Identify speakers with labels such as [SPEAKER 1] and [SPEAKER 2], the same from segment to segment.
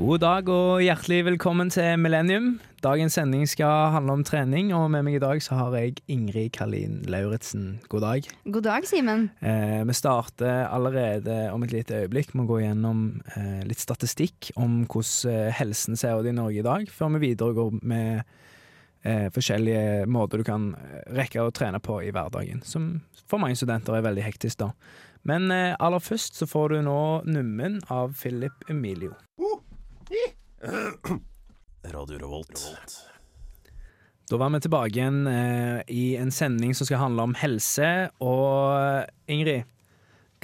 [SPEAKER 1] God dag og hjertelig velkommen til Millennium. Dagens sending skal handle om trening, og med meg i dag så har jeg Ingrid Karlin Lauritzen. God dag.
[SPEAKER 2] God dag, Simen.
[SPEAKER 1] Eh, vi starter allerede om et lite øyeblikk med å gå gjennom eh, litt statistikk om hvordan eh, helsen ser ut i Norge i dag, før vi videre går med eh, forskjellige måter du kan eh, rekke å trene på i hverdagen, som for mange studenter er veldig hektisk. da. Men eh, aller først så får du nå nummen av Philip Emilio.
[SPEAKER 3] Radio Revolt.
[SPEAKER 1] Da var vi tilbake igjen eh, i en sending som skal handle om helse. Og Ingrid,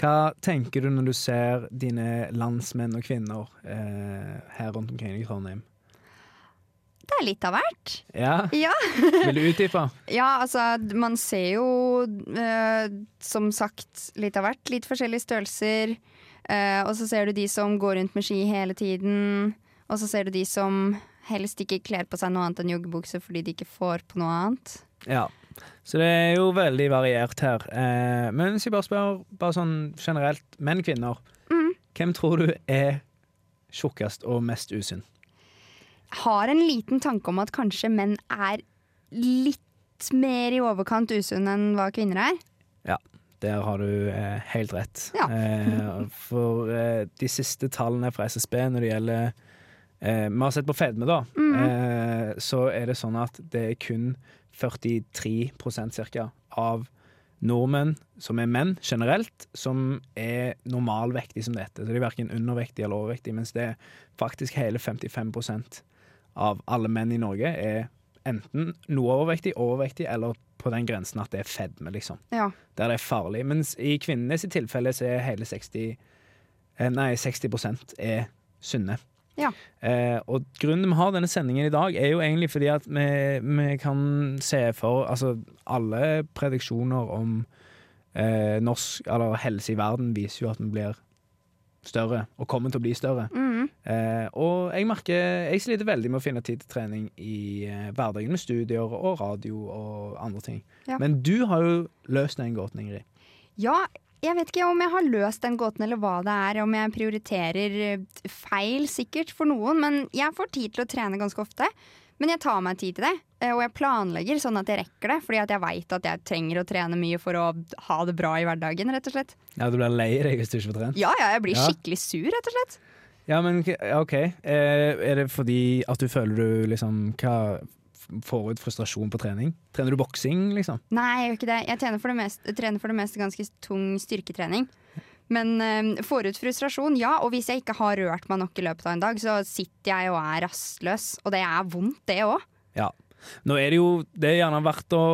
[SPEAKER 1] hva tenker du når du ser dine landsmenn og -kvinner eh, her rundt omkring i Trondheim?
[SPEAKER 2] Det er litt av hvert.
[SPEAKER 1] Ja,
[SPEAKER 2] Ja,
[SPEAKER 1] Vil du utdype?
[SPEAKER 2] ja altså man ser jo eh, som sagt litt av hvert. Litt forskjellige størrelser. Eh, og så ser du de som går rundt med ski hele tiden. Og så ser du de som helst ikke kler på seg noe annet enn joggebukse fordi de ikke får på noe annet.
[SPEAKER 1] Ja. Så det er jo veldig variert her. Eh, men hvis jeg bare spør bare sånn generelt, menn, kvinner.
[SPEAKER 2] Mm.
[SPEAKER 1] Hvem tror du er tjukkest og mest usunn?
[SPEAKER 2] Har en liten tanke om at kanskje menn er litt mer i overkant usunn enn hva kvinner er.
[SPEAKER 1] Ja, Der har du eh, helt rett.
[SPEAKER 2] Ja.
[SPEAKER 1] Eh, for eh, de siste tallene fra SSB når det gjelder eh, Vi har sett på fedme, da.
[SPEAKER 2] mm.
[SPEAKER 1] Eh, så er det sånn at det er kun 43% cirka av nordmenn som er menn generelt, som er normalvektige som dette. Så de er verken undervektige eller overvektige, mens det er faktisk hele 55% av alle menn i Norge er enten noe overvektig, overvektig eller på den grensen at det er fedme, liksom
[SPEAKER 2] Ja.
[SPEAKER 1] der det er farlig. Mens i kvinnenes tilfelle så er hele 60 eh, Nei, 60% er sunne.
[SPEAKER 2] Ja.
[SPEAKER 1] Eh, og grunnen vi har denne sendingen i dag, er jo egentlig fordi at vi, vi kan se for Altså, alle prediksjoner om eh, norsk eller helse i verden viser jo at vi blir større, og kommer til å bli større.
[SPEAKER 2] Mm.
[SPEAKER 1] Eh, og jeg merker Jeg sliter veldig med å finne tid til trening i eh, hverdagen med studier og radio og andre ting.
[SPEAKER 2] Ja.
[SPEAKER 1] Men du har jo løst den gåten, Ingrid.
[SPEAKER 2] Ja, jeg vet ikke om jeg har løst den gåten eller hva det er, om jeg prioriterer eh, feil sikkert for noen, men jeg får tid til å trene ganske ofte. Men jeg tar meg tid til det, eh, og jeg planlegger sånn at jeg rekker det, fordi at jeg veit at jeg trenger å trene mye for å ha det bra i hverdagen, rett og slett.
[SPEAKER 1] Ja, Du blir lei deg hvis du ikke får trent?
[SPEAKER 2] Ja, ja, jeg blir
[SPEAKER 1] Ja.
[SPEAKER 2] skikkelig sur, rett og slett.
[SPEAKER 1] Ja, men OK. Eh, er det fordi at du føler du liksom hva, får ut frustrasjon på trening? Trener du boksing, liksom?
[SPEAKER 2] Nei, jeg gjør ikke det. Jeg trener for det meste, for det meste ganske tung styrketrening. Men eh, får ut frustrasjon, ja. Og hvis jeg ikke har rørt meg nok i løpet av en dag, så sitter jeg og er rastløs. Og det er vondt, det òg.
[SPEAKER 1] Ja. Nå er det jo Det er gjerne verdt å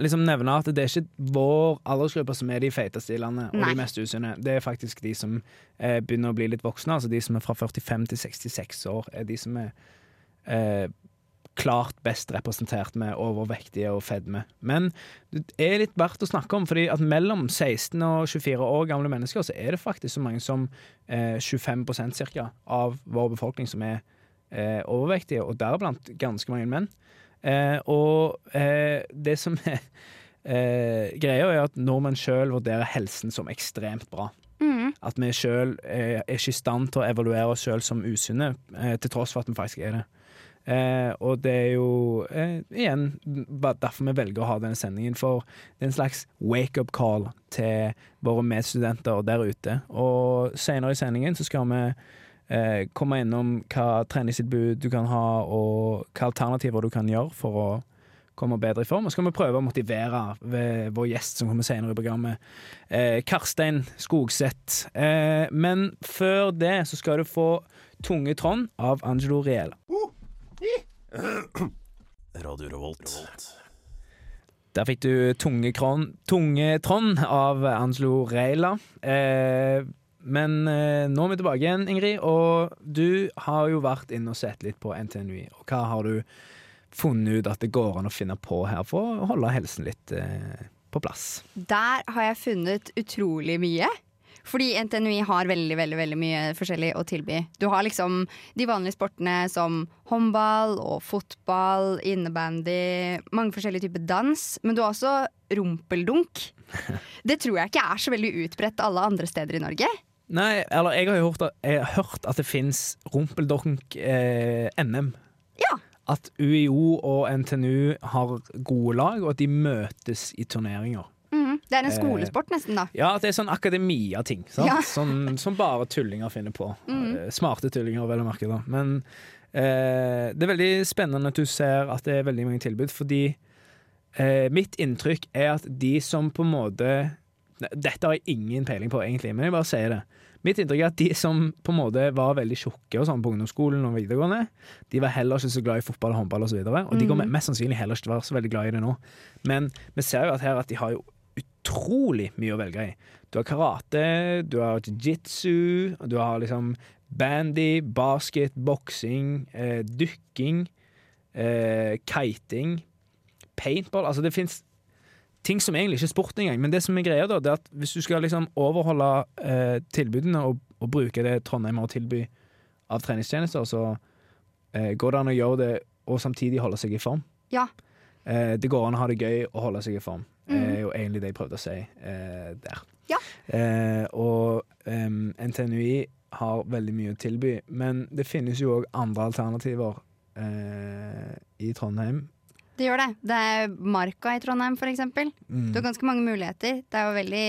[SPEAKER 1] liksom nevne at det er ikke vår aldersgruppe som er de feiteste i landet, og
[SPEAKER 2] Nei.
[SPEAKER 1] de mest usunne. Det er faktisk de som eh, begynner å bli litt voksne. Altså de som er fra 45 til 66 år, er de som er eh, klart best representert med overvektige og fedme. Men det er litt verdt å snakke om, fordi at mellom 16 og 24 år gamle mennesker, så er det faktisk så mange som eh, 25% cirka av vår befolkning som er eh, overvektige, og deriblant ganske mange menn. Eh, og eh, det som er eh, greia, er at nordmenn sjøl vurderer helsen som ekstremt bra.
[SPEAKER 2] Mm.
[SPEAKER 1] At vi sjøl eh, er ikke i stand til å evaluere oss sjøl som usunne, til tross for at vi faktisk er det. Eh, og det er jo eh, igjen derfor vi velger å ha denne sendingen, for det er en slags wake-up call til våre medstudenter der ute. Og senere i sendingen så skal vi eh, komme innom hva treningstilbud du kan ha, og hva alternativer du kan gjøre for å komme bedre i form. Og så skal vi prøve å motivere ved vår gjest som kommer senere i programmet, eh, Karstein Skogseth. Eh, men før det så skal du få Tunge Trond av Angelo Riela.
[SPEAKER 3] Radio Revolt.
[SPEAKER 1] Der fikk du Tunge, kron, tunge Trond av Angelo Reila. Eh, men eh, nå er vi tilbake igjen, Ingrid, og du har jo vært inne og sett litt på NTNUI. Og hva har du funnet ut at det går an å finne på her for å holde helsen litt eh, på plass?
[SPEAKER 2] Der har jeg funnet utrolig mye. Fordi NTNUI har veldig veldig, veldig mye forskjellig å tilby. Du har liksom de vanlige sportene som håndball og fotball, innebandy, mange forskjellige typer dans. Men du har også rumpeldunk. Det tror jeg ikke er så veldig utbredt alle andre steder i Norge.
[SPEAKER 1] Nei, eller jeg har jo hørt at, hørt at det fins rumpeldunk-NM.
[SPEAKER 2] Ja.
[SPEAKER 1] At UiO og NTNU har gode lag, og at de møtes i turneringer.
[SPEAKER 2] Det er en
[SPEAKER 1] Eh,
[SPEAKER 2] skolesport, nesten, da.
[SPEAKER 1] Ja, det er sånn akademia-ting.
[SPEAKER 2] Ja.
[SPEAKER 1] Sånn, som bare tullinger finner på.
[SPEAKER 2] Mhm.
[SPEAKER 1] Eh, Smarte tullinger, vel å merke. da Men eh, det er veldig spennende at du ser at det er veldig mange tilbud, fordi eh, mitt inntrykk er at de som på en måte Dette har jeg ingen peiling på, egentlig, men jeg bare sier det. Mitt inntrykk er at de som på en måte var veldig tjukke og sånn på ungdomsskolen og videregående, de var heller ikke så glad i fotball og håndball osv. Og, så og de kommer mest sannsynlig heller ikke til å være så veldig glad i det nå. Men vi ser jo at her at de har jo utrolig mye å velge i. Du har karate, du har jiu-jitsu, du har liksom bandy, basket, boksing, eh, dykking, eh, kiting, paintball Altså det fins ting som egentlig ikke er sport engang. Men det som er greia da, det er at hvis du skal liksom overholde eh, tilbudene og, og bruke det Trondheim har å tilby av treningstjenester, så eh, går det an å gjøre det og samtidig holde seg i form.
[SPEAKER 2] Ja.
[SPEAKER 1] Eh, det går an å ha det gøy og holde seg i form. Det er jo egentlig det jeg prøvde å si eh, der.
[SPEAKER 2] Ja.
[SPEAKER 1] Eh, og em, NTNUI har veldig mye å tilby, men det finnes jo òg andre alternativer eh, i Trondheim.
[SPEAKER 2] Det gjør det. Det er Marka i Trondheim, eksempel.
[SPEAKER 1] Mm.
[SPEAKER 2] Du har ganske mange muligheter. Det er jo veldig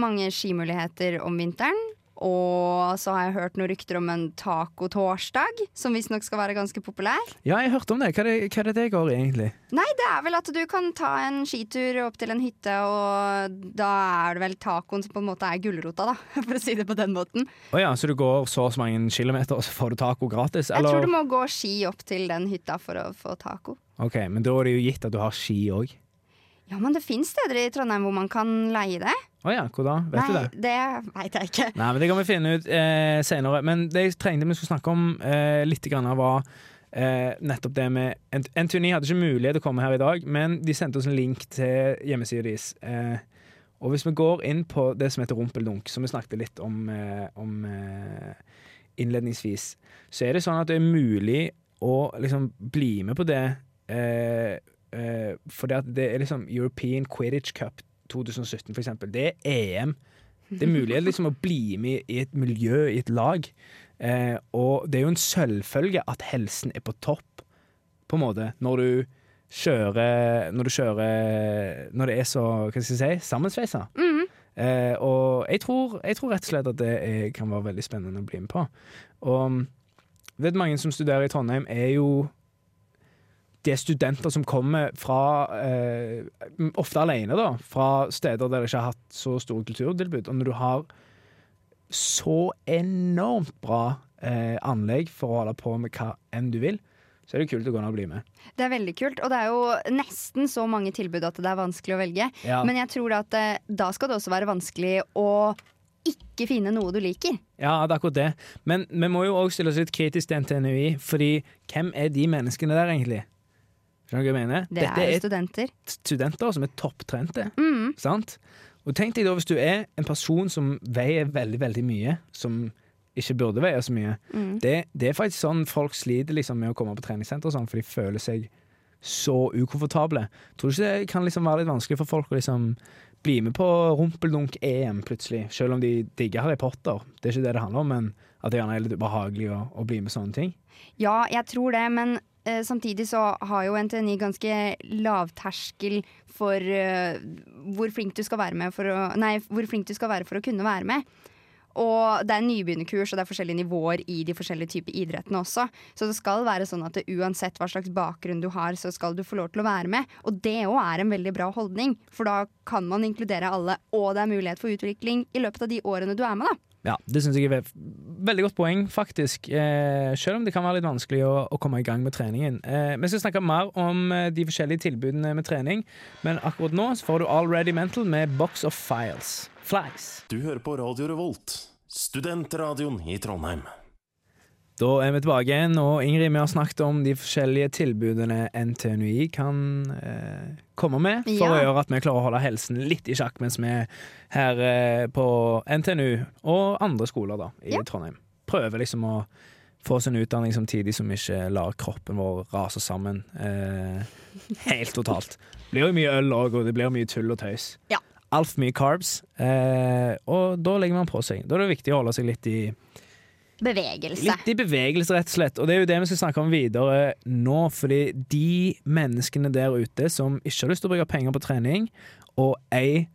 [SPEAKER 2] mange skimuligheter om vinteren. Og så har jeg hørt noen rykter om en tacotorsdag, som visstnok skal være ganske populær.
[SPEAKER 1] Ja, jeg hørte om det. Hva er det, hva er det det går i, egentlig?
[SPEAKER 2] Nei, det er vel at du kan ta en skitur opp til en hytte, og da er det vel tacoen som på en måte er gulrota, da, for å si det på den måten.
[SPEAKER 1] Å ja, så du går så og så mange kilometer, og så får du taco gratis?
[SPEAKER 2] Jeg tror du må gå ski opp til den hytta for å få taco.
[SPEAKER 1] Ok, Men da er det jo gitt at du har ski òg.
[SPEAKER 2] Ja, men det fins steder i Trondheim hvor man kan leie det.
[SPEAKER 1] Å ja, hvor da? Vet
[SPEAKER 2] Nei,
[SPEAKER 1] du det?
[SPEAKER 2] det veit jeg ikke.
[SPEAKER 1] Nei, men Det kan vi finne ut eh, senere. Men det jeg trengte vi skulle snakke om eh, litt, grann var eh, nettopp det med Ant- Anthony hadde ikke mulighet til å komme her i dag, men de sendte oss en link til hjemmesida deres. Eh, og hvis vi går inn på det som heter rumpeldunk, som vi snakket litt om, eh, om eh, innledningsvis, så er det sånn at det er mulig å liksom bli med på det. Eh, eh, fordi at det er liksom European Quidditch Cup 2017, for eksempel. Det er EM. Det er mulig liksom å bli med i et miljø, i et lag. Uh, og det er jo en selvfølge at helsen er på topp, på en måte, når du kjører Når du kjører Når det er så, hva skal jeg si, sammensveisa.
[SPEAKER 2] Mhm.
[SPEAKER 1] uh, og jeg tror, jeg tror rett og slett at det er, kan være veldig spennende å bli med på. Og vet mange som studerer i Trondheim, er jo det er studenter som kommer fra eh, Ofte alene, da. Fra steder der de ikke har hatt så store kulturtilbud. Og når du har så enormt bra eh, anlegg for å holde på med hva enn du vil, så er det kult å gå ned og bli med.
[SPEAKER 2] Det er veldig kult, og det er jo nesten så mange tilbud at det er vanskelig å velge.
[SPEAKER 1] Ja.
[SPEAKER 2] Men jeg tror at eh, da skal det også være vanskelig å ikke finne noe du liker.
[SPEAKER 1] Ja, det er akkurat det. Men vi må jo òg stille oss litt kritisk til NTNUI, fordi hvem er de menneskene der, egentlig? Skjønner du hva jeg mener?
[SPEAKER 2] Det
[SPEAKER 1] Dette
[SPEAKER 2] er jo
[SPEAKER 1] er
[SPEAKER 2] studenter.
[SPEAKER 1] studenter som er topptrente,
[SPEAKER 2] Mm.
[SPEAKER 1] sant? Og tenk deg da hvis du er en person som veier veldig, veldig mye, som ikke burde veie så mye.
[SPEAKER 2] Mm.
[SPEAKER 1] Det, det er faktisk sånn folk sliter liksom med å komme på treningssenter, sånn, for de føler seg så ukomfortable. Tror du ikke det kan liksom være litt vanskelig for folk å liksom bli med på rumpeldunk-EM plutselig, selv om de digger Harry Potter? Det er ikke det det handler om, men at det gjerne er litt ubehagelig å, å bli med sånne ting.
[SPEAKER 2] Ja, jeg tror det, men eh, samtidig så har jo NTNI ganske lavterskel for eh, hvor flink du skal være med for å Nei, hvor flink du skal være for å kunne være med. Og det er nybegynnerkurs, og det er forskjellige nivåer i de forskjellige typer idrettene også. Så det skal være sånn at det, uansett hva slags bakgrunn du har, så skal du få lov til å være med. Og det òg er en veldig bra holdning, for da kan man inkludere alle, og det er mulighet for utvikling i løpet av de årene du er med, da.
[SPEAKER 1] Ja, det syns jeg er veldig godt poeng, faktisk. Eh, selv om det kan være litt vanskelig å, å komme i gang med treningen. Eh, vi skal snakke mer om eh, de forskjellige tilbudene med trening, men akkurat nå så får du Already Mental med Box of Files. Flags.
[SPEAKER 3] Du hører på Radio Revolt, studentradioen i Trondheim.
[SPEAKER 1] Da er vi tilbake igjen, og Ingrid, vi har snakket om de forskjellige tilbudene NTNUI kan eh, komme med, for
[SPEAKER 2] Ja.
[SPEAKER 1] å gjøre at vi klarer å holde helsen litt i sjakk mens vi er her eh, på NTNU og andre skoler da, i
[SPEAKER 2] Ja.
[SPEAKER 1] Trondheim. Prøver liksom å få oss en utdanning samtidig som vi ikke lar kroppen vår rase sammen eh, helt totalt. Det blir jo mye øl òg, og det blir mye tull og tøys.
[SPEAKER 2] Ja.
[SPEAKER 1] altfor mye carbs, eh, og da legger man på seg. Da er det viktig å holde seg litt i,
[SPEAKER 2] Bevegelse.
[SPEAKER 1] litt i bevegelse, rett og slett. Og det er jo det vi skal snakke om videre nå, fordi de menneskene der ute som ikke har lyst til å bruke penger på trening, og ei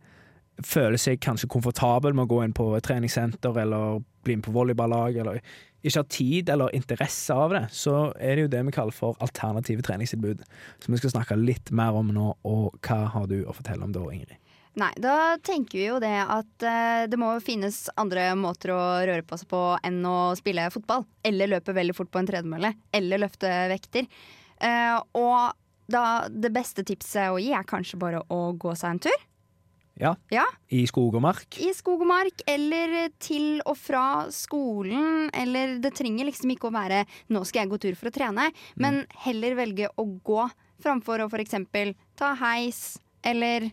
[SPEAKER 1] føler seg kanskje komfortabel med å gå inn på et treningssenter eller bli med på volleyballag, eller ikke har tid eller interesse av det, så er det jo det vi kaller for alternative treningstilbud. Som vi skal snakke litt mer om nå, og hva har du å fortelle om det, Ingrid?
[SPEAKER 2] Nei, da tenker vi jo det at eh, det må finnes andre måter å røre på seg på enn å spille fotball. Eller løpe veldig fort på en tredemølle. Eller løfte vekter. Eh, og da det beste tipset å gi er kanskje bare å gå seg en tur.
[SPEAKER 1] Ja,
[SPEAKER 2] Ja,
[SPEAKER 1] i skog og mark.
[SPEAKER 2] I skog og mark, eller til og fra skolen. Eller det trenger liksom ikke å være 'nå skal jeg gå tur for å trene', men heller velge å gå framfor å f.eks. ta heis eller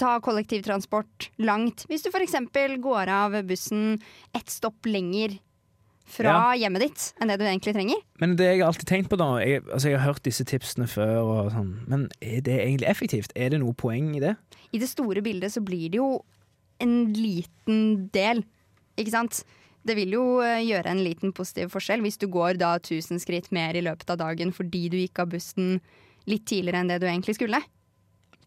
[SPEAKER 2] ta kollektivtransport langt. Hvis du f.eks. går av bussen ett stopp lenger fra hjemmet ditt enn det du egentlig trenger.
[SPEAKER 1] Men det jeg har alltid tenkt på da jeg, altså jeg har hørt disse tipsene før, og sånn, men er det egentlig effektivt? Er det noe poeng i det?
[SPEAKER 2] I det store bildet så blir det jo en liten del, ikke sant? Det vil jo eh, gjøre en liten positiv forskjell hvis du går da 1000 skritt mer i løpet av dagen fordi du gikk av bussen litt tidligere enn det du egentlig skulle.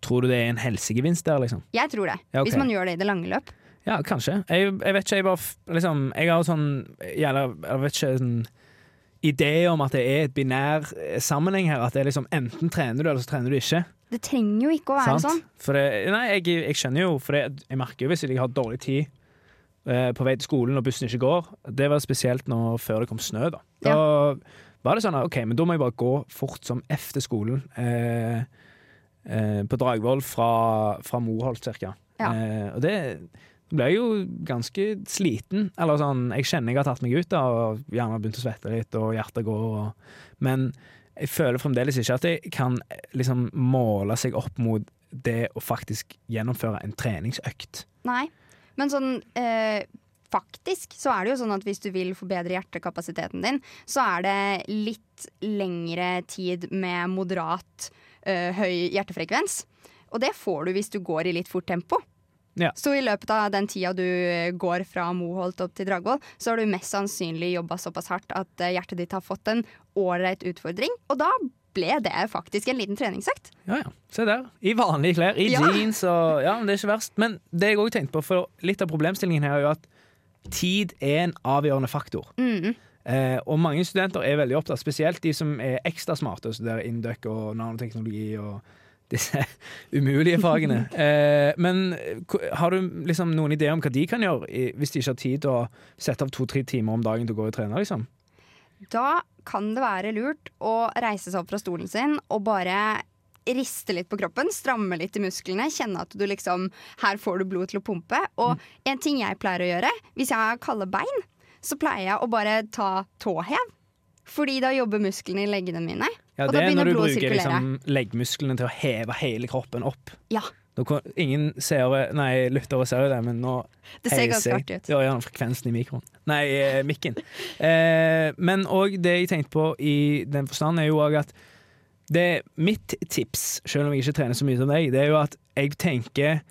[SPEAKER 1] Tror du det er en helsegevinst der, liksom?
[SPEAKER 2] Jeg tror det.
[SPEAKER 1] Ja, okay.
[SPEAKER 2] Hvis man gjør det i det lange løp.
[SPEAKER 1] Ja, kanskje. Jeg, jeg vet ikke, jeg bare liksom Jeg har sånn Gjerne, jeg vet ikke en idé om at det er et binær eh, sammenheng her. At det er liksom enten trener du, eller så trener du ikke.
[SPEAKER 2] Det trenger jo ikke å være sånn.
[SPEAKER 1] For det, nei, jeg, jeg skjønner jo, for det, jeg merker jo hvis jeg har dårlig tid eh, på vei til skolen og bussen ikke går. Det var spesielt nå før det kom snø. Da Da var det sånn at OK, men da må jeg bare gå fort som F til skolen. Eh, eh, på Dragvoll fra, fra Moholt, cirka.
[SPEAKER 2] Ja.
[SPEAKER 1] Eh, og det ble jeg jo ganske sliten. Eller sånn, jeg kjenner jeg har tatt meg ut da, og gjerne begynt å svette litt, og hjertet går. Og, men jeg føler fremdeles ikke at jeg kan liksom måle seg opp mot det å faktisk gjennomføre en treningsøkt.
[SPEAKER 2] Nei. Men sånn eh, faktisk så er det jo sånn at hvis du vil forbedre hjertekapasiteten din, så er det litt lengre tid med moderat eh, høy hjertefrekvens. Og det får du hvis du går i litt fort tempo.
[SPEAKER 1] Ja.
[SPEAKER 2] Så i løpet av den tida du går fra Moholt opp til Dragvoll, så har du mest sannsynlig jobba såpass hardt at eh, hjertet ditt har fått en ålreit utfordring. Og da ble det faktisk en liten treningsøkt.
[SPEAKER 1] Ja, ja. Se der. I vanlige klær, i
[SPEAKER 2] Ja.
[SPEAKER 1] jeans og Ja, det er ikke verst. Men det jeg òg tenkte på, for litt av problemstillingen her er jo at tid er en avgjørende faktor.
[SPEAKER 2] Mm.
[SPEAKER 1] Eh, og mange studenter er veldig opptatt, spesielt de som er ekstra smarte og studerer Induc og nanoteknologi og disse umulige fagene. Eh, men har du liksom noen idé om hva de kan gjøre i, hvis de ikke har tid til å sette av to-tre timer om dagen til å gå og trene? liksom?
[SPEAKER 2] Da kan det være lurt å reise seg opp fra stolen sin og bare riste litt på kroppen, stramme litt i musklene, kjenne at du liksom Her får du blod til å pumpe. Og en ting jeg pleier å gjøre, hvis jeg har kalde bein, så pleier jeg å bare ta tåhev. Fordi da jobber musklene i leggene mine.
[SPEAKER 1] Ja,
[SPEAKER 2] Og
[SPEAKER 1] Det
[SPEAKER 2] da
[SPEAKER 1] er
[SPEAKER 2] begynner
[SPEAKER 1] når du
[SPEAKER 2] blodet å
[SPEAKER 1] bruker
[SPEAKER 2] sirkulere.
[SPEAKER 1] liksom, leggmusklene til å heve hele kroppen opp.
[SPEAKER 2] Ja,
[SPEAKER 1] kom, ingen seere, nei, lyttere ser jo det, men nå
[SPEAKER 2] det ser ganske artig ut.
[SPEAKER 1] Ja, ja, frekvensen i mikroen. Nei, eh, mikken. Eh, men òg det jeg tenkte på i den forstand, er jo òg at det mitt tips, selv om jeg ikke trener så mye som deg, det er jo at jeg tenker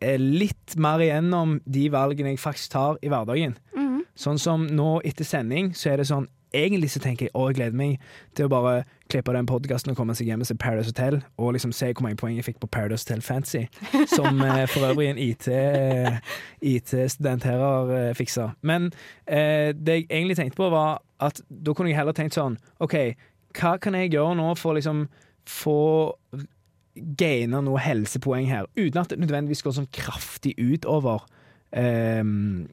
[SPEAKER 1] eh, litt mer igjennom de valgene jeg faktisk tar i hverdagen. Sånn som nå etter sending, så er det sånn Egentlig så tenker jeg å, jeg gleder meg til å bare klippe den podkasten og komme seg hjem og se Paradise Hotel, og liksom se hvor mange poeng jeg fikk på Paradise Hotel Fancy, som eh, for øvrig en IT IT-student her har eh, fiksa. Men eh, det jeg egentlig tenkte på, var at da kunne jeg heller tenkt sånn OK, hva kan jeg gjøre nå for å liksom få gaine noe helsepoeng her, uten at det nødvendigvis går sånn kraftig utover ehm,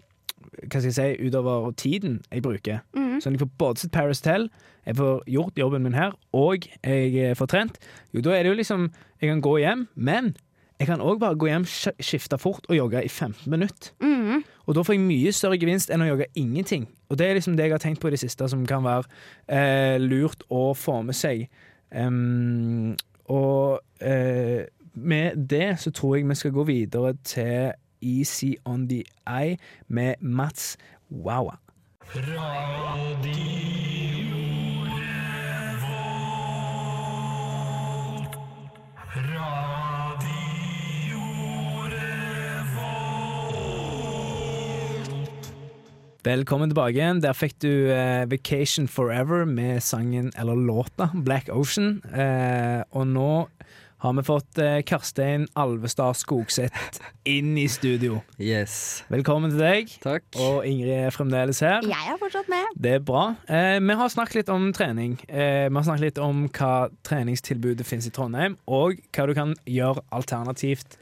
[SPEAKER 1] hva skal jeg si, utover tiden jeg bruker.
[SPEAKER 2] Mm.
[SPEAKER 1] Sånn at jeg får både sett Paris Tell, jeg får gjort jobben min her, og jeg eh, får trent, jo da er det jo liksom Jeg kan gå hjem, men jeg kan òg bare gå hjem, skifte fort og jogge i 15 minutter.
[SPEAKER 2] Mm.
[SPEAKER 1] Og da får jeg mye større gevinst enn å jogge ingenting. Og det er liksom det jeg har tenkt på i det siste, som kan være eh, lurt å få med seg. Um, og eh, med det så tror jeg vi skal gå videre til Easy On The Eye med Mats Wawa. Velkommen tilbake. igjen. Der fikk du uh, 'Vacation Forever' med sangen, eller låta, 'Black Ocean'. Uh, og nå har vi fått eh, Karstein Alvestad Skogseth inn i studio.
[SPEAKER 4] Yes.
[SPEAKER 1] Velkommen til deg.
[SPEAKER 4] Takk.
[SPEAKER 1] Og Ingrid er fremdeles her.
[SPEAKER 2] Jeg er fortsatt med.
[SPEAKER 1] Det er bra. Eh, vi har snakket litt om trening. Eh, vi har snakket litt om hva treningstilbudet finnes i Trondheim, og hva du kan gjøre alternativt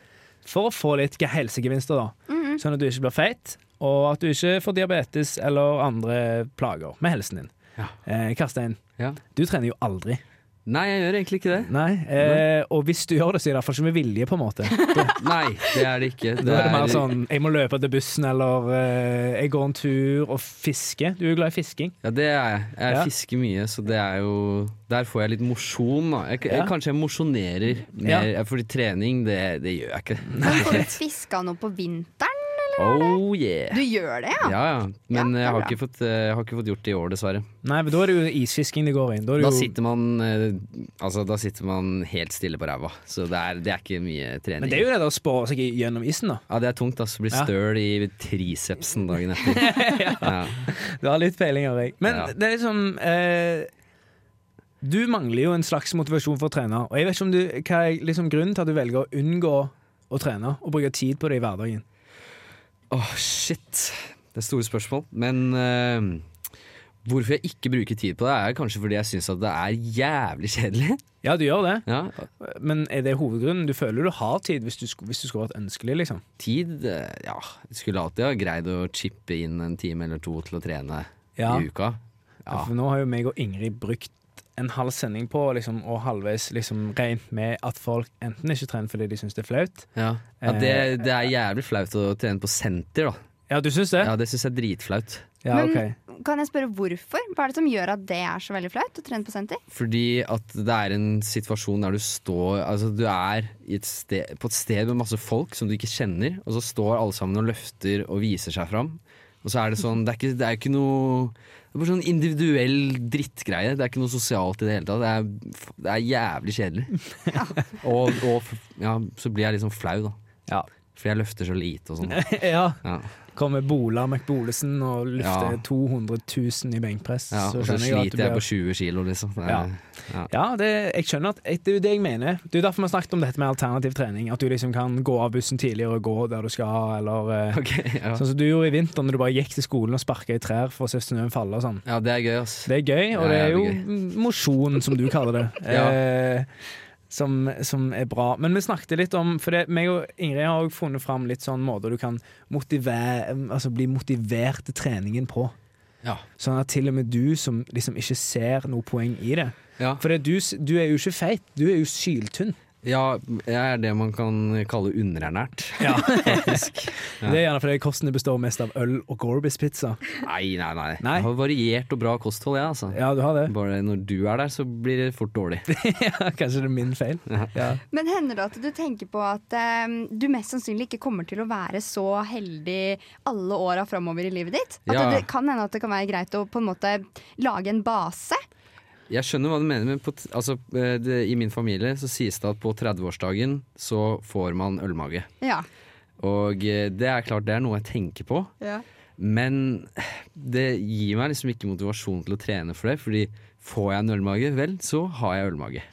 [SPEAKER 1] for å få litt helsegevinster, da. Sånn at du ikke blir feit, og at du ikke får diabetes eller andre plager med helsen din.
[SPEAKER 4] Ja.
[SPEAKER 1] Eh, Karstein,
[SPEAKER 4] Ja.
[SPEAKER 1] du trener jo aldri.
[SPEAKER 4] Nei, jeg gjør egentlig ikke det.
[SPEAKER 1] Nei, eh, Og hvis du gjør det, så er det iallfall ikke med vilje, på en måte.
[SPEAKER 4] Nei, det er det ikke.
[SPEAKER 1] Da er det mer sånn jeg må løpe til bussen, eller eh, jeg går en tur og fisker. Du er jo glad i fisking.
[SPEAKER 4] Ja, det er jeg. Jeg
[SPEAKER 1] Ja.
[SPEAKER 4] fisker mye, så det er jo Der får jeg litt mosjon, da. Jeg, jeg,
[SPEAKER 1] Ja.
[SPEAKER 4] Kanskje jeg mosjonerer mer, fordi trening, det, det gjør jeg ikke.
[SPEAKER 2] Men får du fiska noe på vinteren?
[SPEAKER 4] Oh yeah!
[SPEAKER 2] Du gjør det, ja?
[SPEAKER 4] Ja, ja. Men
[SPEAKER 2] Ja,
[SPEAKER 4] jeg, har ikke fått, eh, jeg har ikke fått gjort det i år, dessverre.
[SPEAKER 1] Nei, men da er det jo isfisking det går inn. Da, er det
[SPEAKER 4] Da
[SPEAKER 1] jo,
[SPEAKER 4] sitter man eh, Altså, da sitter man helt stille på ræva. Så det er, det er ikke mye trening.
[SPEAKER 1] men det er jo det å spåre seg gjennom isen, da.
[SPEAKER 4] Ja, det er tungt. Altså. Blir støl i tricepsen dagen etter. ja.
[SPEAKER 1] Du har litt peiling av deg. Men
[SPEAKER 4] Ja.
[SPEAKER 1] det er liksom eh, Du mangler jo en slags motivasjon for å trene. Og jeg vet ikke om du, hva er liksom grunnen til at du velger å unngå å trene og bruke tid på det i hverdagen?
[SPEAKER 4] Åh, shit. Det er store spørsmål. Men uh, hvorfor jeg ikke bruker tid på det, er kanskje fordi jeg syns at det er jævlig kjedelig.
[SPEAKER 1] Ja, du gjør det,
[SPEAKER 4] Ja,
[SPEAKER 1] men er det hovedgrunnen? Du føler du har tid hvis du, hvis du skulle vært ønskelig, liksom?
[SPEAKER 4] tid eh, Ja, jeg skulle alltid ha greid å chippe inn en time eller to til å trene
[SPEAKER 1] Ja.
[SPEAKER 4] i uka. Ja.
[SPEAKER 1] For nå har jo meg og Ingrid brukt en halv sending på liksom, og halvveis liksom, regnet med at folk enten ikke trener fordi de syns det er flaut.
[SPEAKER 4] Ja. Ja, det, det er jævlig flaut å trene på senter, da.
[SPEAKER 1] Ja, du syns det?
[SPEAKER 4] Ja, det syns jeg er dritflaut.
[SPEAKER 1] Ja,
[SPEAKER 2] Men-
[SPEAKER 1] okay.
[SPEAKER 2] Kan jeg spørre hvorfor? Hva er det som gjør at det er så veldig flaut å trene på senter?
[SPEAKER 4] Fordi at det er en situasjon der du står Altså du er i et sted, på et sted med masse folk som du ikke kjenner, og så står alle sammen og løfter og viser seg fram. Og så er det sånn Det er ikke, det er ikke noe Det er bare sånn individuell drittgreie. Det er ikke noe sosialt i det hele tatt. Det er, det er jævlig kjedelig. og, og ja, så blir jeg liksom flau, da.
[SPEAKER 1] Ja.
[SPEAKER 4] Fordi jeg løfter så lite og sånn.
[SPEAKER 1] ja. Kommer Bola McBolesen og løfter
[SPEAKER 4] Ja.
[SPEAKER 1] 200 000 i benkpress.
[SPEAKER 4] Ja, og så
[SPEAKER 1] jeg
[SPEAKER 4] sliter jeg på 20 kilo, liksom.
[SPEAKER 1] Ja.
[SPEAKER 4] ja.
[SPEAKER 1] Det, jeg skjønner at det er jo det jeg mener. Det er derfor vi har snakket om dette med alternativ trening. At du liksom kan gå av bussen tidligere og gå der du skal, eller
[SPEAKER 4] okay, ja.
[SPEAKER 1] Sånn som du gjorde i vinter når du bare gikk til skolen og sparka i trær for å se snøen falle og sånn.
[SPEAKER 4] ja, det er gøy, ass.
[SPEAKER 1] Det er gøy, og det er jo mosjon, som du kaller det.
[SPEAKER 4] Ja.
[SPEAKER 1] eh, som, som er bra. Men vi snakket litt om For det, meg og Ingrid har også funnet fram litt sånn måter du kan motivere, altså bli motivert til treningen på.
[SPEAKER 4] Ja.
[SPEAKER 1] Sånn at til og med du som liksom ikke ser noe poeng i det.
[SPEAKER 4] Ja.
[SPEAKER 1] For det, du, du er jo ikke feit, du er jo syltynn.
[SPEAKER 4] Ja, jeg er det man kan kalle underernært,
[SPEAKER 1] Ja.
[SPEAKER 4] faktisk. Ja.
[SPEAKER 1] Det er gjerne fordi kostene består mest av øl og Gorbis-pizza.
[SPEAKER 4] Nei, nei, nei.
[SPEAKER 1] Nei?
[SPEAKER 4] Jeg har variert og bra kosthold, jeg, altså.
[SPEAKER 1] Ja, du har det.
[SPEAKER 4] Bare når du er der, så blir det fort dårlig.
[SPEAKER 1] ja, kanskje det er min feil.
[SPEAKER 4] Ja.
[SPEAKER 1] Ja.
[SPEAKER 2] Men hender det at du tenker på at um, du mest sannsynlig ikke kommer til å være så heldig alle åra framover i livet ditt? At
[SPEAKER 4] Ja.
[SPEAKER 2] det kan hende at det kan være greit å på en måte lage en base?
[SPEAKER 4] Jeg skjønner hva du mener, men på, altså, eh, det, i min familie så sies det at på 30-årsdagen så får man ølmage.
[SPEAKER 2] Ja.
[SPEAKER 4] Og eh, det er klart det er noe jeg tenker på,
[SPEAKER 2] ja.
[SPEAKER 4] men det gir meg liksom ikke motivasjon til å trene for det, fordi får jeg en ølmage, vel, så har jeg ølmage.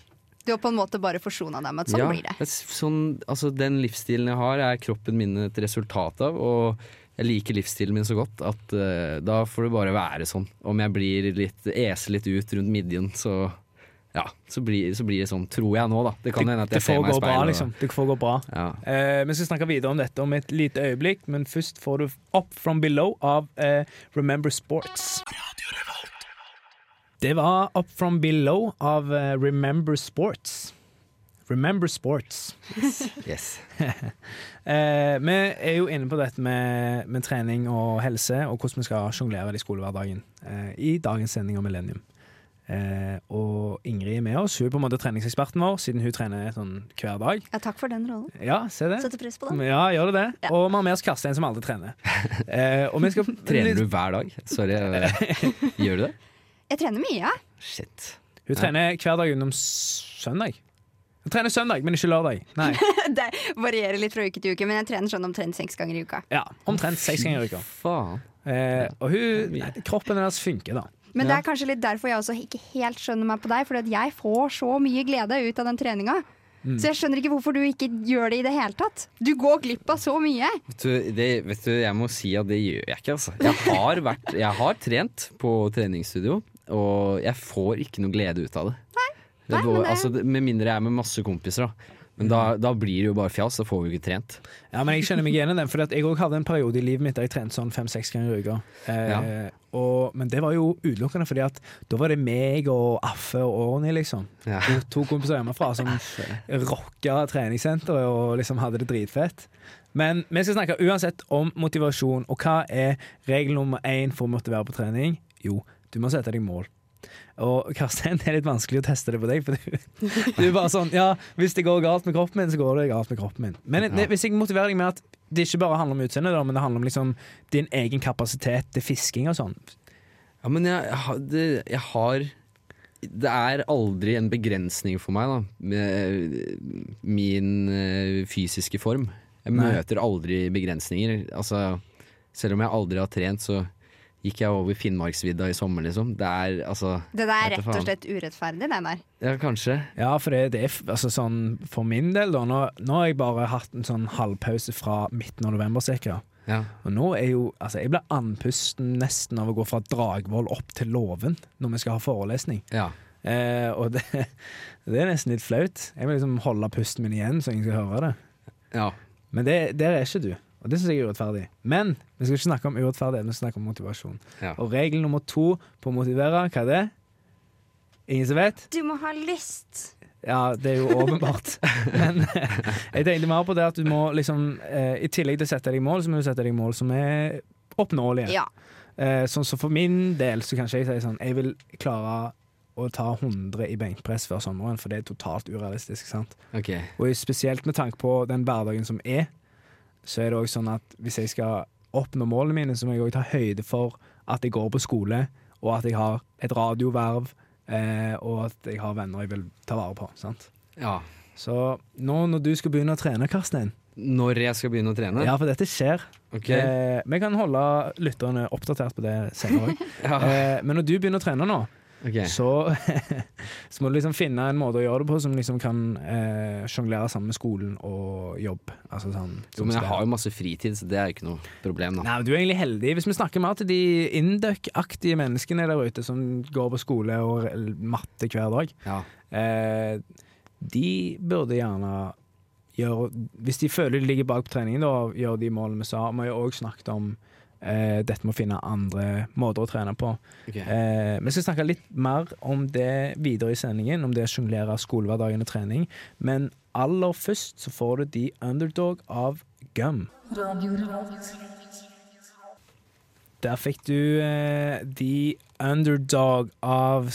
[SPEAKER 2] Du har på en måte bare forsona deg med at sånn
[SPEAKER 4] Ja,
[SPEAKER 2] blir det.
[SPEAKER 4] Sånn, altså, den livsstilen jeg har, er kroppen min et resultat av. Og jeg liker livsstilen min så godt at uh, da får det bare være sånn. Om jeg blir litt, eser litt ut rundt midjen, så ja, så blir, så blir det sånn. Tror jeg nå, da. Det kan hende at jeg ser meg i speilet. bra,
[SPEAKER 1] liksom. Det får gå bra.
[SPEAKER 4] Ja.
[SPEAKER 1] Eh, vi skal snakke videre om dette om et lite øyeblikk, men først får du Up From Below av eh, Remember Sports. Det var Up From Below av eh, Remember Sports. Remember Sports.
[SPEAKER 4] Yes.
[SPEAKER 1] Eh, vi er jo inne på dette med, med trening og helse, og hvordan vi skal sjonglere i skolehverdagen eh, i dagens sending om Millennium. Eh, og Ingrid er med oss. Hun er på en måte treningseksperten vår, siden hun trener sånn hver dag.
[SPEAKER 2] Ja, takk for den rollen.
[SPEAKER 1] Ja, se det.
[SPEAKER 2] Setter pris på den.
[SPEAKER 1] Ja, gjør du det?
[SPEAKER 2] Ja.
[SPEAKER 1] Og vi har med oss Karstein, som aldri trener. Eh, og vi skal
[SPEAKER 4] Trener du hver dag? Sorry. Gjør du det?
[SPEAKER 2] Jeg trener mye, ja.
[SPEAKER 4] Shit.
[SPEAKER 1] Hun trener hver dag utenom søndag. Jeg trener søndag, men ikke lørdag. Nei.
[SPEAKER 2] Det varierer litt fra uke til uke, men jeg trener sånn omtrent seks ganger i uka.
[SPEAKER 1] Ja, Omtrent seks ganger i uka.
[SPEAKER 4] Faen.
[SPEAKER 1] Eh, og hun, nei, kroppen hennes funker, da.
[SPEAKER 2] Men det er kanskje litt derfor jeg også ikke helt skjønner meg på deg, for jeg får så mye glede ut av den treninga.
[SPEAKER 1] Mm.
[SPEAKER 2] Så jeg skjønner ikke hvorfor du ikke gjør det i det hele tatt. Du går glipp av så mye.
[SPEAKER 4] Vet du, det, vet du, jeg må si at det gjør jeg ikke, altså. Jeg har, vært, jeg har trent på treningsstudio, og jeg får ikke noe glede ut av det.
[SPEAKER 2] Nei,
[SPEAKER 4] det,
[SPEAKER 2] men det-
[SPEAKER 4] altså, med mindre jeg er med masse kompiser, da. Men da, da blir det jo bare fjas, da får vi jo ikke trent.
[SPEAKER 1] Ja, men Jeg skjønner meg igjen i den, for jeg òg hadde en periode i livet mitt der jeg trente sånn fem-seks ganger i uka. Eh, og, men det var jo utelukkende fordi at da var det meg og Affe og Orny, liksom.
[SPEAKER 4] Ja.
[SPEAKER 1] To kompiser hjemmefra som rocka treningssenteret og liksom hadde det dritfett. Men vi skal snakke uansett om motivasjon, og hva er regel nummer én for å motivere på trening? Jo, du må sette deg mål. Og Karsten, det er litt vanskelig å teste det på deg. For du, du er bare sånn Ja, hvis det går galt med kroppen min, så går det galt med kroppen min. Men det, hvis jeg motiverer deg med at det ikke bare handler om utseendet, men det handler om liksom din egen kapasitet til fisking og sånn.
[SPEAKER 4] Ja, men jeg, jeg, har- det, jeg har Det er aldri en begrensning for meg, da, med min eh, fysiske form. Jeg møter aldri begrensninger. Altså, selv om jeg aldri har trent, så gikk jeg over Finnmarksvidda i sommer, liksom. Det er altså
[SPEAKER 2] Det der er rett og slett urettferdig, det der.
[SPEAKER 4] Ja, kanskje.
[SPEAKER 1] Ja, for det, det er altså sånn For min del, da. Nå, nå har jeg bare hatt en sånn halvpause fra midten av november, sikkert.
[SPEAKER 4] Ja.
[SPEAKER 1] Og nå er jo Altså, jeg blir andpusten nesten av å gå fra Dragvoll opp til Låven når vi skal ha forelesning.
[SPEAKER 4] ja.
[SPEAKER 1] Eh, og det, det er nesten litt flaut. Jeg må liksom holde pusten min igjen så ingen skal høre det.
[SPEAKER 4] ja.
[SPEAKER 1] Men det, der er ikke du, og det syns jeg er urettferdig. Men vi skal ikke snakke om urettferdighet, vi skal snakke om motivasjon.
[SPEAKER 4] Ja.
[SPEAKER 1] Og regel nummer to på å motivere, hva er det? Ingen som vet?
[SPEAKER 2] Du må ha lyst.
[SPEAKER 1] Ja, det er jo åpenbart. Men eh, jeg tenkte mer på det at du må liksom eh, I tillegg til å sette deg mål, så må du sette deg mål som er oppnåelige.
[SPEAKER 2] Ja.
[SPEAKER 1] Sånn som så for min del så kan ikke jeg si sånn Jeg vil klare å ta 100 i benkpress før sommeren, for det er totalt urealistisk. sant?
[SPEAKER 4] Okay.
[SPEAKER 1] Og spesielt med tanke på den hverdagen som er, så er det òg sånn at hvis jeg skal oppnå målene mine, så må jeg òg ta høyde for at jeg går på skole, og at jeg har et radioverv, eh, og at jeg har venner jeg vil ta vare på. sant?
[SPEAKER 4] Ja.
[SPEAKER 1] Så nå når du skal begynne å trene, Karstein
[SPEAKER 4] Når jeg skal begynne å trene?
[SPEAKER 1] Ja, for dette skjer.
[SPEAKER 4] Okay.
[SPEAKER 1] Eh, vi kan holde lytterne oppdatert på det senere òg.
[SPEAKER 4] Ja.
[SPEAKER 1] Eh, men når du begynner å trene nå,
[SPEAKER 4] Ok.
[SPEAKER 1] så, så må du liksom finne en måte å gjøre det på som liksom kan eh, sjonglere sammen med skolen og jobb. Altså sånn,
[SPEAKER 4] Jo, men jeg har jo masse fritid, så det er jo ikke noe problem, da.
[SPEAKER 1] Nei, Du er egentlig heldig. Hvis vi snakker mer til de Induc-aktige menneskene der ute som går på skole og matte hver dag,
[SPEAKER 4] Ja.
[SPEAKER 1] eh, de burde gjerne gjøre Hvis de føler de ligger bak på treningen, da gjør de målene vi sa. Vi har jo òg snakket om eh, dette med å finne andre måter å trene på.
[SPEAKER 4] Okay.
[SPEAKER 1] Eh, vi skal snakke litt mer om det videre i sendingen, om det å sjonglere skolehverdagen og trening. Men aller først så får du The Underdog av Gum. Der fikk du eh, The Underdog av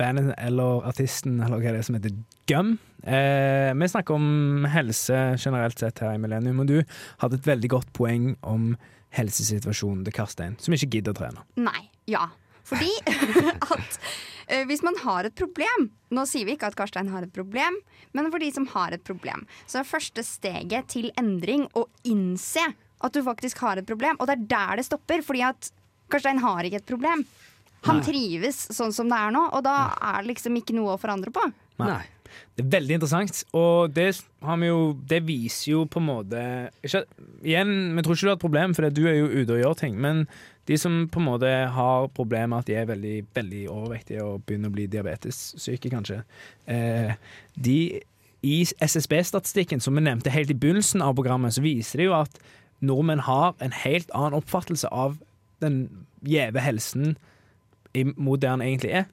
[SPEAKER 1] bandet eller artisten, eller hva det er som heter Gum. Eh, vi snakker om helse generelt sett her i Millennium, og du hadde et veldig godt poeng om helsesituasjonen til Karstein, som ikke gidder å trene.
[SPEAKER 2] Nei. Ja. Fordi at uh, hvis man har et problem Nå sier vi ikke at Karstein har et problem, men for de som har et problem, så er første steget til endring å innse at du faktisk har et problem. Og det er der det stopper, fordi at Karstein har ikke et problem. Han
[SPEAKER 1] Nei.
[SPEAKER 2] trives sånn som det er nå, og da er det liksom ikke noe å forandre på.
[SPEAKER 4] Nei.
[SPEAKER 1] Det er veldig interessant, og det, jo, det viser jo på en måte ikke, Igjen, vi tror ikke du har et problem, for du er jo ute og gjør ting. Men de som på en måte har problemer med at de er veldig, veldig overvektige og begynner å bli diabetessyke, kanskje, eh, de i SSB-statistikken som vi nevnte helt i begynnelsen av programmet, så viser det jo at nordmenn har en helt annen oppfattelse av den gjeve helsen mot det han egentlig er.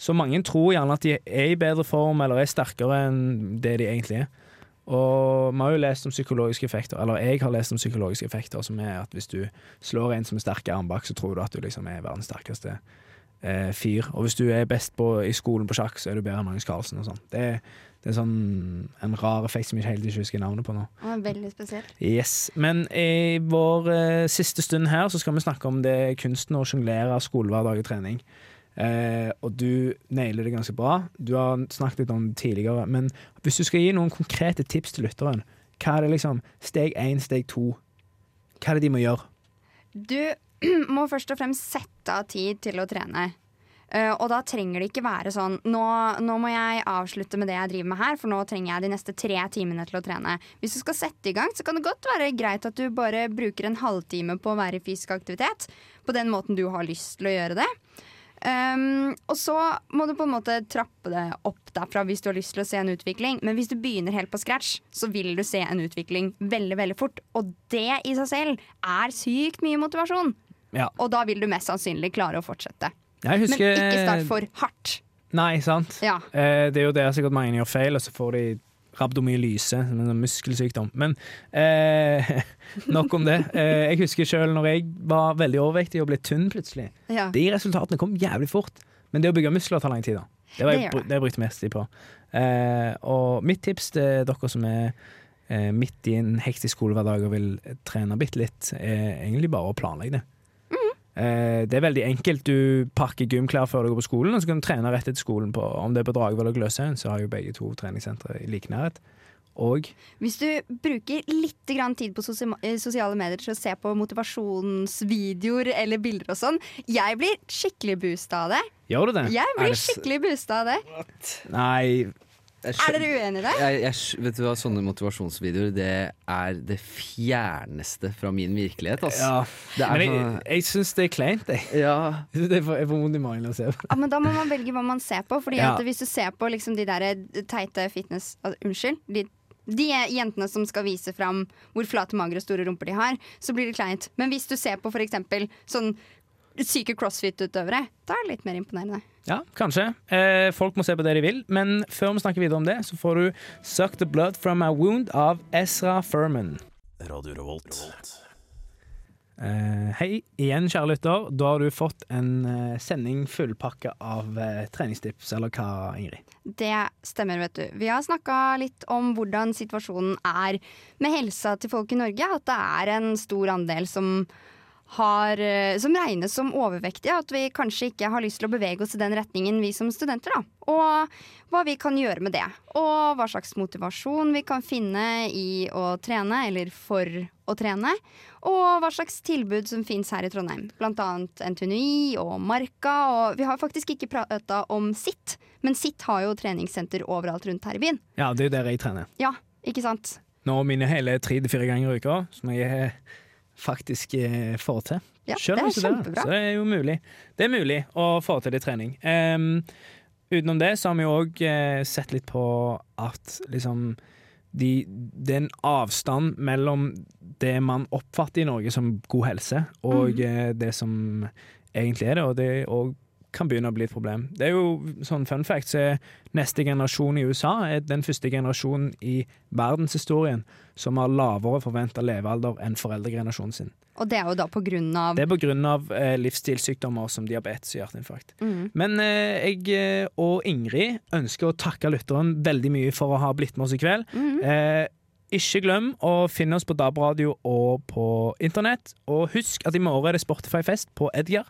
[SPEAKER 1] Så mange tror gjerne at de er i bedre form eller er sterkere enn det de egentlig er. Og vi har jo lest om psykologiske effekter, eller jeg har lest om psykologiske effekter, som er at hvis du slår en som er sterk i armbak, så tror du at du liksom er verdens sterkeste eh, fyr. Og hvis du er best på, i skolen på sjakk, så er du bedre enn Magnus Carlsen og sånn. Det, det er sånn en rar effekt som jeg ikke helt ikke husker navnet på nå.
[SPEAKER 2] Veldig spesielt.
[SPEAKER 1] Yes, Men i vår eh, siste stund her så skal vi snakke om det kunsten å sjonglere skolehverdag og trening. Eh, og du nailer det ganske bra. Du har snakket litt om det tidligere, men hvis du skal gi noen konkrete tips til lytteren, hva er det liksom steg én, steg to? Hva er det de må gjøre?
[SPEAKER 2] Du må først og fremst sette av tid til å trene. Uh, og da trenger det ikke være sånn nå, nå må jeg avslutte med det jeg driver med her, for nå trenger jeg de neste tre timene til å trene. Hvis du skal sette i gang, så kan det godt være greit at du bare bruker en halvtime på å være i fysisk aktivitet. På den måten du har lyst til å gjøre det. Um, og så må du på en måte trappe det opp derfra hvis du har lyst til å se en utvikling. Men hvis du begynner helt på scratch, så vil du se en utvikling veldig veldig fort. Og det i seg selv er sykt mye motivasjon.
[SPEAKER 1] Ja.
[SPEAKER 2] Og da vil du mest sannsynlig klare å fortsette.
[SPEAKER 1] Husker
[SPEAKER 2] Men ikke start for hardt.
[SPEAKER 1] Nei, sant.
[SPEAKER 2] Ja.
[SPEAKER 1] Eh, det er jo det sikkert mange gjør feil, og så får de rabdomyolyse, en sånn muskelsykdom. Men eh, nok om det. Eh, jeg husker sjøl når jeg var veldig overvektig og ble tynn plutselig.
[SPEAKER 2] Ja.
[SPEAKER 1] De resultatene kom jævlig fort. Men det å bygge muskler tar lang tid, da. Det var jeg, det jeg brukte mest tid på. Eh, og mitt tips til dere som er eh, midt i en hektisk skolehverdag og vil trene bitte litt, er egentlig bare å planlegge det. Eh, det er veldig enkelt. Du pakker gymklær før du går på skolen, og så kan du trene rett etter skolen. På, om det er på Dragvoll og Gløshaugen, så har jo begge to treningssentre i like nærhet. Og
[SPEAKER 2] Hvis du bruker litt grann tid på eh, sosiale medier til å se på motivasjonsvideoer eller bilder og sånn Jeg blir skikkelig boosta av det.
[SPEAKER 1] gjør du det?
[SPEAKER 2] Jeg blir
[SPEAKER 4] det
[SPEAKER 2] skikkelig boosta av det.
[SPEAKER 1] Nei,
[SPEAKER 4] Jeg
[SPEAKER 2] Er dere uenig i det?
[SPEAKER 4] Jeg, jeg, vet du hva, Sånne motivasjonsvideoer Det er det fjerneste fra min virkelighet. Altså.
[SPEAKER 1] ja.
[SPEAKER 4] Det er
[SPEAKER 1] Men jeg,
[SPEAKER 4] sånn
[SPEAKER 1] jeg syns det er kleint, jeg.
[SPEAKER 4] ja,
[SPEAKER 1] Det er for, jeg får vondt i magen av å se på.
[SPEAKER 2] Ja, men Da må man velge hva man ser på. Fordi
[SPEAKER 1] Ja.
[SPEAKER 2] at Hvis du ser på liksom de der teite fitness... Altså, Unnskyld. De, de jentene som skal vise fram hvor flate, magre og store rumper de har, så blir det kleint. Men hvis du ser på eksempel sånn syke crossfit-utøvere, da er det litt mer imponerende.
[SPEAKER 1] Ja, kanskje. Eh, folk må se på det de vil, men før vi snakker videre om det, så får du 'Suck the Blood From A Wound' av Ezra Furman.
[SPEAKER 3] Radio Revolt.
[SPEAKER 1] Eh, hei igjen, kjære lytter. Da har du fått en eh, sending fullpakka av eh, treningstips, eller hva, Ingrid?
[SPEAKER 2] Det stemmer, vet du. Vi har snakka litt om hvordan situasjonen er med helsa til folk i Norge. At det er en stor andel som, har, eh, som regnes som overvektige. At vi kanskje ikke har lyst til å bevege oss i den retningen, vi som studenter. da. Og hva vi kan gjøre med det. Og hva slags motivasjon vi kan finne i å trene, eller for å trene. Og hva slags tilbud som fins her i Trondheim. Blant annet NTNUI og Marka. Og vi har faktisk ikke prata om sitt, men sitt har jo treningssenter overalt rundt her i byen.
[SPEAKER 1] Ja, det er jo der jeg trener.
[SPEAKER 2] Ja, ikke sant?
[SPEAKER 1] Nå mine hele tre til fire ganger i uka, som jeg eh, faktisk eh, får til.
[SPEAKER 2] Ja,
[SPEAKER 1] Selv
[SPEAKER 2] det er kjempebra.
[SPEAKER 1] Det, Så det er jo mulig. Det er mulig å få til i trening. Um, utenom det så har vi òg eh, sett litt på at liksom de, Det er en avstand mellom det man oppfatter i Norge som god helse, og
[SPEAKER 2] mm.
[SPEAKER 1] eh, det som egentlig er det, og det er òg kan begynne å bli et problem. Det er jo sånn fun fact, så er neste generasjon i USA er den første generasjonen i verdenshistorien som har lavere forventa levealder enn foreldregenerasjonen sin.
[SPEAKER 2] Og det er jo da på grunn av
[SPEAKER 1] Det er på grunn av Eh, livsstilssykdommer som diabetes og hjerteinfarkt.
[SPEAKER 2] mm.
[SPEAKER 1] Men eh, jeg eh, og Ingrid ønsker å takke lytteren veldig mye for å ha blitt med oss i kveld.
[SPEAKER 2] Mm.
[SPEAKER 1] Eh, ikke glem å finne oss på DAB-radio og på internett. Og husk at i morgen er det Spotify-fest på Edgar,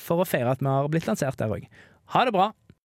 [SPEAKER 1] for å feire at vi har blitt lansert der òg. Ha det bra!